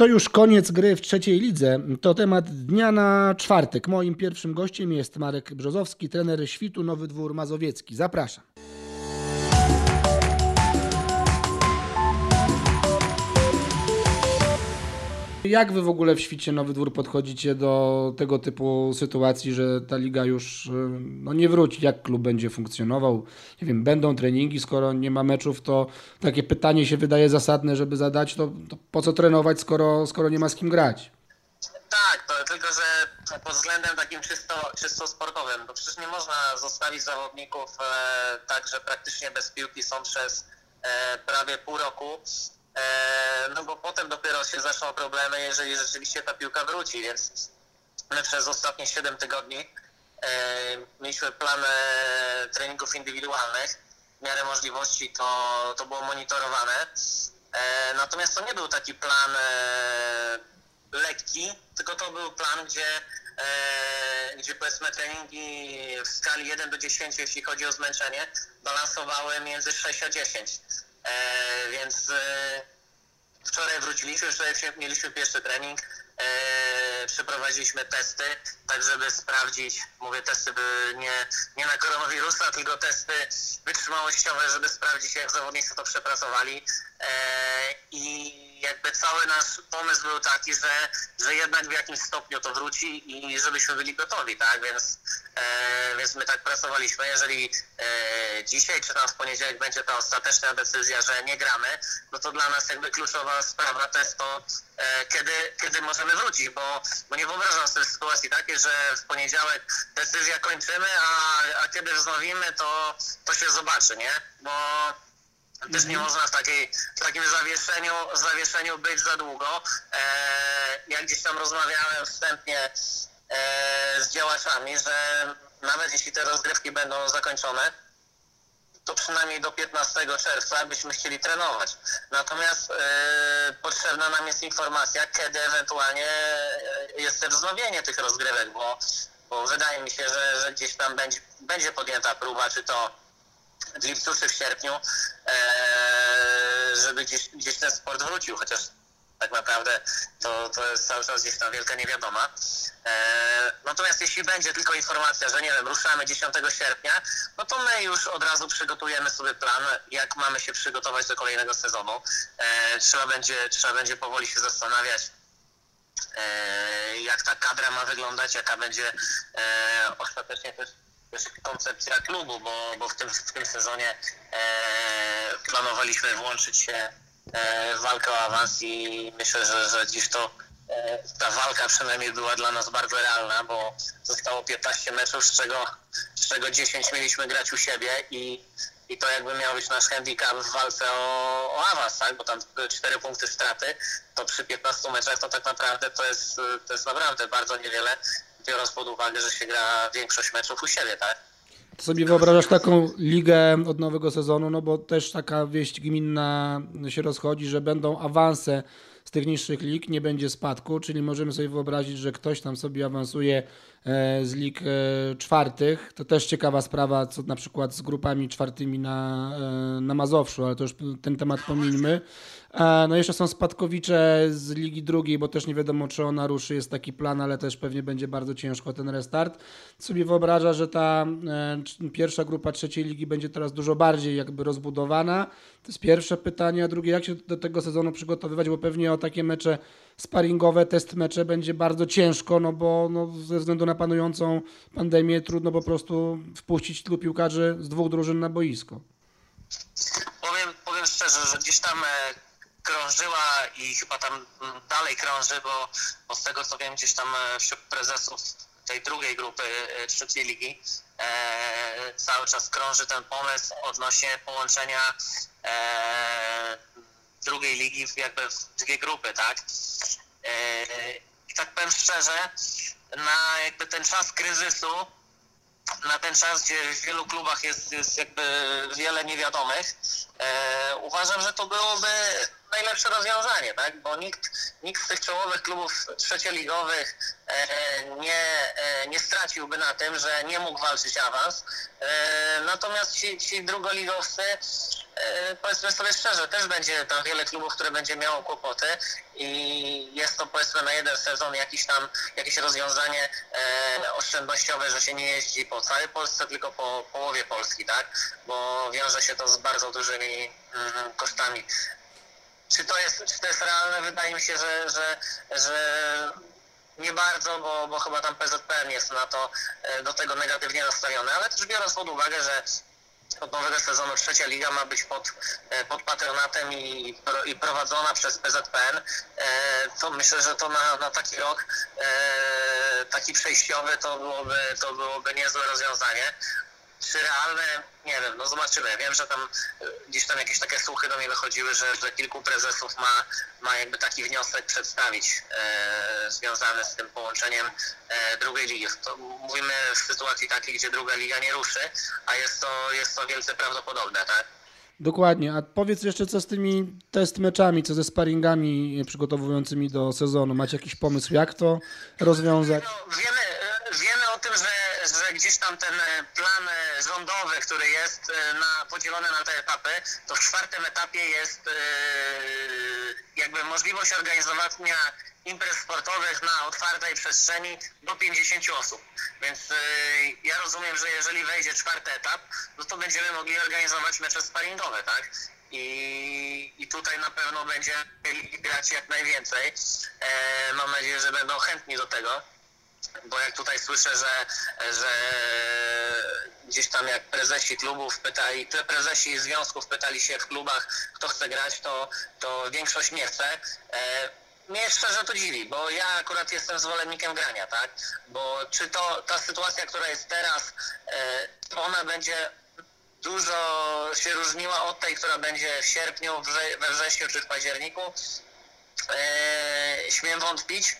to już koniec gry w trzeciej lidze. To temat dnia na czwartek. Moim pierwszym gościem jest Marek Brzozowski, trener Świtu Nowy Dwór Mazowiecki. Zapraszam. Jak wy w ogóle w świcie Nowy Dwór podchodzicie do tego typu sytuacji, że ta liga już y, no, nie wróci? Jak klub będzie funkcjonował? Nie wiem, będą treningi, skoro nie ma meczów, to takie pytanie się wydaje zasadne, żeby zadać, to, to po co trenować, skoro, skoro nie ma z kim grać? Tak, to tylko że pod względem takim czysto, czysto sportowym, bo przecież nie można zostawić zawodników e, tak, że praktycznie bez piłki są przez e, prawie pół roku, no bo potem dopiero się zaczną problemy, jeżeli rzeczywiście ta piłka wróci, więc my przez ostatnie 7 tygodni e, mieliśmy plan e, treningów indywidualnych, w miarę możliwości to, to było monitorowane, e, natomiast to nie był taki plan e, lekki, tylko to był plan, gdzie, e, gdzie powiedzmy treningi w skali 1 do 10, jeśli chodzi o zmęczenie, balansowały między 6 a 10. E, więc e, wczoraj wróciliśmy, wczoraj mieliśmy pierwszy trening, e, przeprowadziliśmy testy, tak żeby sprawdzić, mówię testy nie, nie na koronawirusa, tylko testy wytrzymałościowe, żeby sprawdzić jak zawodnicy to przepracowali. E, i jakby cały nasz pomysł był taki, że, że jednak w jakimś stopniu to wróci i żebyśmy byli gotowi, tak, więc, e, więc my tak pracowaliśmy, jeżeli e, dzisiaj czy tam w poniedziałek będzie ta ostateczna decyzja, że nie gramy, no to dla nas jakby kluczowa sprawa to jest to, kiedy, kiedy możemy wrócić, bo, bo nie wyobrażam sobie sytuacji takiej, że w poniedziałek decyzja kończymy, a, a kiedy wznowimy, to, to się zobaczy, nie? Bo też nie można w, takiej, w takim zawieszeniu, zawieszeniu być za długo. E, ja gdzieś tam rozmawiałem wstępnie e, z działaczami, że nawet jeśli te rozgrywki będą zakończone, to przynajmniej do 15 czerwca byśmy chcieli trenować. Natomiast e, potrzebna nam jest informacja, kiedy ewentualnie jest wznowienie tych rozgrywek, bo, bo wydaje mi się, że, że gdzieś tam będzie, będzie podjęta próba, czy to w lipcu czy w sierpniu, e, żeby gdzieś, gdzieś ten sport wrócił, chociaż tak naprawdę to, to jest cały czas gdzieś tam wielka niewiadoma. E, natomiast jeśli będzie tylko informacja, że nie wiem, ruszamy 10 sierpnia, no to my już od razu przygotujemy sobie plan, jak mamy się przygotować do kolejnego sezonu. E, trzeba, będzie, trzeba będzie powoli się zastanawiać, jak ta kadra ma wyglądać, jaka będzie e, ostatecznie też, też koncepcja klubu, bo, bo w, tym, w tym sezonie e, planowaliśmy włączyć się e, w walkę o awans i myślę, że, że gdzieś to ta walka przynajmniej była dla nas bardzo realna, bo zostało 15 meczów, z czego, z czego 10 mieliśmy grać u siebie i, i to jakby miał być nasz handicap w walce o, o awans, tak? bo tam były 4 punkty straty, to przy 15 meczach to tak naprawdę to jest, to jest naprawdę bardzo niewiele, biorąc pod uwagę, że się gra większość meczów u siebie, tak? Sobie wyobrażasz taką ligę od nowego sezonu, no bo też taka wieść gminna się rozchodzi, że będą awanse z tych niższych lig, nie będzie spadku, czyli możemy sobie wyobrazić, że ktoś tam sobie awansuje e, z lig e, czwartych. To też ciekawa sprawa, co na przykład z grupami czwartymi na, e, na Mazowszu, ale to już ten temat pomińmy. E, No jeszcze są spadkowicze z Ligi Drugiej, bo też nie wiadomo, czy ona ruszy. Jest taki plan, ale też pewnie będzie bardzo ciężko ten restart. Sobie wyobraża, że ta e, pierwsza grupa trzeciej ligi będzie teraz dużo bardziej jakby rozbudowana. To jest pierwsze pytanie. A drugie, jak się do tego sezonu przygotowywać, bo pewnie o takie mecze sparingowe, test mecze będzie bardzo ciężko, no bo no, ze względu na panującą pandemię trudno po prostu wpuścić tylu piłkarzy z dwóch drużyn na boisko. Powiem, powiem szczerze, że gdzieś tam e, krążyła i chyba tam mm, dalej krąży, bo, bo z tego co wiem, gdzieś tam e, wśród prezesów tej drugiej grupy e, trzeciej ligi e, cały czas krąży ten pomysł odnośnie połączenia e, drugiej ligi w jakby w dwie grupy, tak? E, I tak powiem szczerze, na jakby ten czas kryzysu na ten czas, gdzie w wielu klubach jest, jest jakby wiele niewiadomych, e, uważam, że to byłoby najlepsze rozwiązanie, tak? Bo nikt, nikt z tych czołowych klubów trzecioligowych e, nie, e, nie straciłby na tym, że nie mógł walczyć awans. E, natomiast ci, ci drugoligowcy powiedzmy sobie szczerze, też będzie tam wiele klubów, które będzie miało kłopoty i jest to powiedzmy na jeden sezon jakiś tam, jakieś rozwiązanie oszczędnościowe, że się nie jeździ po całej Polsce, tylko po połowie Polski, tak? Bo wiąże się to z bardzo dużymi mm, kosztami. Czy to jest, czy to jest realne? Wydaje mi się, że, że, że nie bardzo, bo, bo chyba tam PZPN jest na to, e, do tego negatywnie nastawiony, ale też biorąc pod uwagę, że od nowego sezonu trzecia liga ma być pod, e, pod patronatem i, i prowadzona przez PZPN, e, to myślę, że to na, na taki rok taki przejściowy to byłoby, to byłoby niezłe rozwiązanie. Czy realne? Nie wiem, no zobaczymy. Wiem, że tam e, gdzieś tam jakieś takie słuchy do mnie dochodziły, że, że kilku prezesów ma, ma jakby taki wniosek przedstawić e, związany z tym połączeniem e, drugiej ligi. To mówimy w sytuacji takiej, gdzie druga liga nie ruszy, a jest to, jest to wielce prawdopodobne, tak? Dokładnie. A powiedz jeszcze, co z tymi test meczami, co ze sparingami przygotowującymi do sezonu. Macie jakiś pomysł, jak to rozwiązać? No, wiemy, e, wiemy o tym, że, że gdzieś tam ten e, plan e, rządowy, który jest e, na, podzielony na te etapy, to w czwartym etapie jest jakby możliwość organizowania imprez sportowych na otwartej przestrzeni do 50 osób. Więc ja rozumiem, że jeżeli wejdzie czwarty etap, no to będziemy mogli organizować mecze sparingowe, tak? I, I tutaj na pewno będzie grać jak najwięcej. E, mam nadzieję, że będą chętni do tego bo jak tutaj słyszę, że, że gdzieś tam jak prezesi klubów pytali, prezesi związków pytali się w klubach, kto chce grać, to, to większość nie chce. E, mnie szczerze to dziwi, bo ja akurat jestem zwolennikiem grania, tak? Bo czy to ta sytuacja, która jest teraz, e, ona będzie dużo się różniła od tej, która będzie w sierpniu, we wrześniu czy w październiku? e, śmiem wątpić.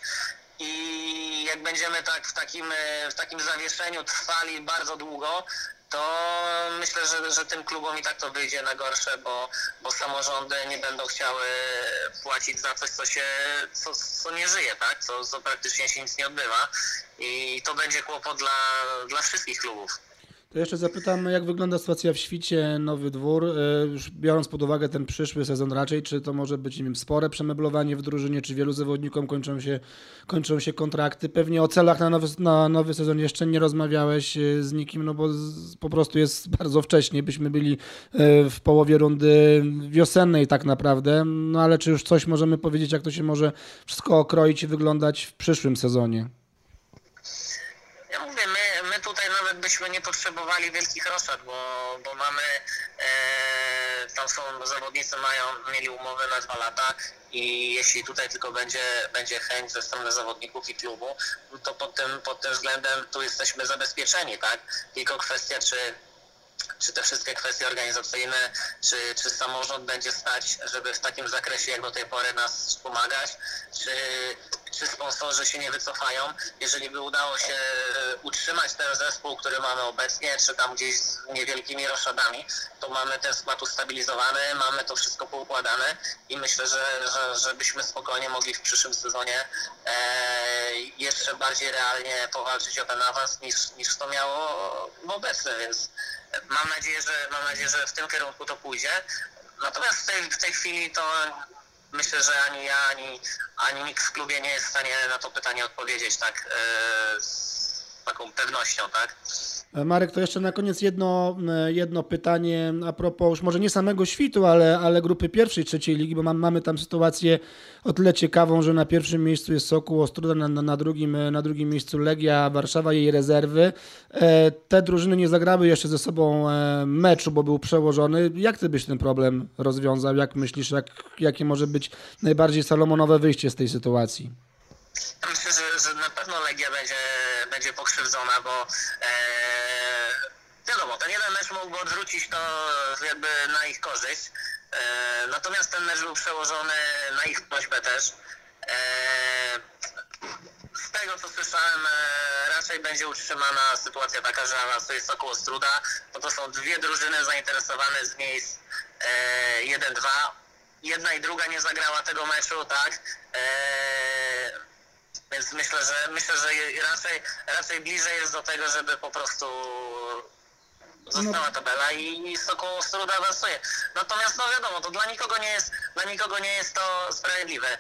I jak będziemy tak w takim, e, w takim zawieszeniu trwali bardzo długo, to myślę, że, że tym klubom i tak to wyjdzie na gorsze, bo, bo samorządy nie będą chciały płacić za coś, co się, co, co nie żyje, tak? Co, co praktycznie się nic nie odbywa. I to będzie kłopot dla, dla wszystkich klubów. To jeszcze zapytam, jak wygląda sytuacja w Świcie, Nowy Dwór, e, biorąc pod uwagę ten przyszły sezon raczej, czy to może być, nie wiem, spore przemeblowanie w drużynie, czy wielu zawodnikom kończą się, kończą się kontrakty. Pewnie o celach na nowy, na nowy sezon jeszcze nie rozmawiałeś e, z nikim, no bo z, po prostu jest bardzo wcześnie, byśmy byli e, w połowie rundy wiosennej tak naprawdę, no ale czy już coś możemy powiedzieć, jak to się może wszystko okroić i wyglądać w przyszłym sezonie? Ja mówię, my, my tutaj nawet byśmy nie potrzebowali wielkich roszad, bo, bo mamy, e, tam są zawodnicy mają, mieli umowy na dwa lata i jeśli tutaj tylko będzie, będzie chęć ze strony zawodników i klubu, to pod tym, pod tym względem tu jesteśmy zabezpieczeni, tak? Tylko kwestia, czy czy te wszystkie kwestie organizacyjne, czy, czy samorząd będzie stać, żeby w takim zakresie jak do tej pory nas wspomagać, czy, czy sponsorzy się nie wycofają. Jeżeli by udało się e, utrzymać ten zespół, który mamy obecnie, czy tam gdzieś z niewielkimi roszadami, to mamy ten skład ustabilizowany, mamy to wszystko poukładane i myślę, że, że, żebyśmy spokojnie mogli w przyszłym sezonie e, jeszcze bardziej realnie powalczyć o ten awans niż, niż to miało w obecnym, więc Mam nadzieję, że mam nadzieję, że w tym kierunku to pójdzie. Natomiast w tej, w tej chwili to myślę, że ani ja, ani, ani nikt w klubie nie jest w stanie na to pytanie odpowiedzieć tak e, z taką pewnością, tak? E, Marek, to jeszcze na koniec jedno, e, jedno pytanie a propos już może nie samego świtu, ale, ale grupy pierwszej, trzeciej ligi, bo mam, mamy tam sytuację o tyle ciekawą, że na pierwszym miejscu jest Sokół Ostróda, na, na, drugim, e, na drugim miejscu Legia Warszawa, jej rezerwy. Te drużyny nie zagrały jeszcze ze sobą meczu, bo był przełożony. Jak ty byś ten problem rozwiązał? Jak myślisz, jak, jakie może być najbardziej salomonowe wyjście z tej sytuacji? Myślę, że, że na pewno Legia będzie, będzie pokrzywdzona, bo e, mógłby odwrócić to jakby na ich korzyść. E, natomiast ten mecz był przełożony na ich prośbę też. E, z tego co słyszałem, e, raczej będzie utrzymana sytuacja taka, że awansuje Sokół Ostruda, bo to są dwie drużyny zainteresowane z miejsc e, 1-2. Jedna i druga nie zagrała tego meczu, tak? Więc myślę, że myślę, że raczej, raczej bliżej jest do tego, żeby po prostu Została tabela i Sokół Ostruda awansuje. Natomiast no wiadomo, to dla nikogo nie jest, dla nikogo nie jest to sprawiedliwe.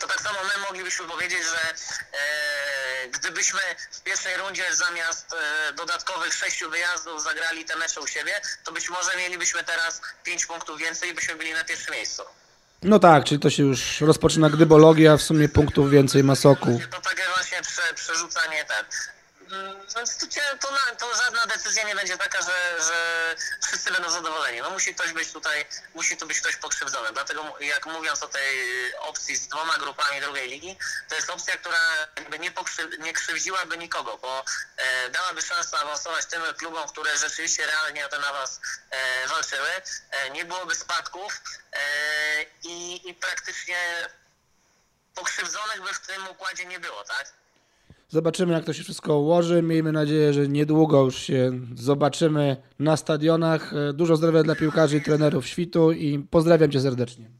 To tak samo my moglibyśmy powiedzieć, że e, gdybyśmy w pierwszej rundzie zamiast e, dodatkowych sześciu wyjazdów zagrali te mecze u siebie, to być może mielibyśmy teraz pięć punktów więcej i byśmy byli na pierwszym miejscu. No tak, czyli to się już rozpoczyna gdybologia, w sumie punktów więcej ma soku. To takie właśnie prze, przerzucanie ten. Mm, Więc cię- to, na, to żadna decyzja nie będzie taka, że, że wszyscy będą zadowoleni. No musi ktoś być tutaj, musi tu być ktoś pokrzywdzony. Dlatego jak mówiąc o tej opcji z dwoma grupami drugiej ligi, to jest opcja, która jakby nie, pokrzy, nie krzywdziłaby nikogo, bo e, dałaby szansę awansować tym klubom, które rzeczywiście realnie o ten awans e, walczyły. E, nie byłoby spadków e, i, i praktycznie pokrzywdzonych by w tym układzie nie było, tak? Zobaczymy, jak to się wszystko ułoży. Miejmy nadzieję, że niedługo już się zobaczymy na stadionach. E, Dużo zdrowia dla piłkarzy i trenerów świtu i pozdrawiam cię serdecznie.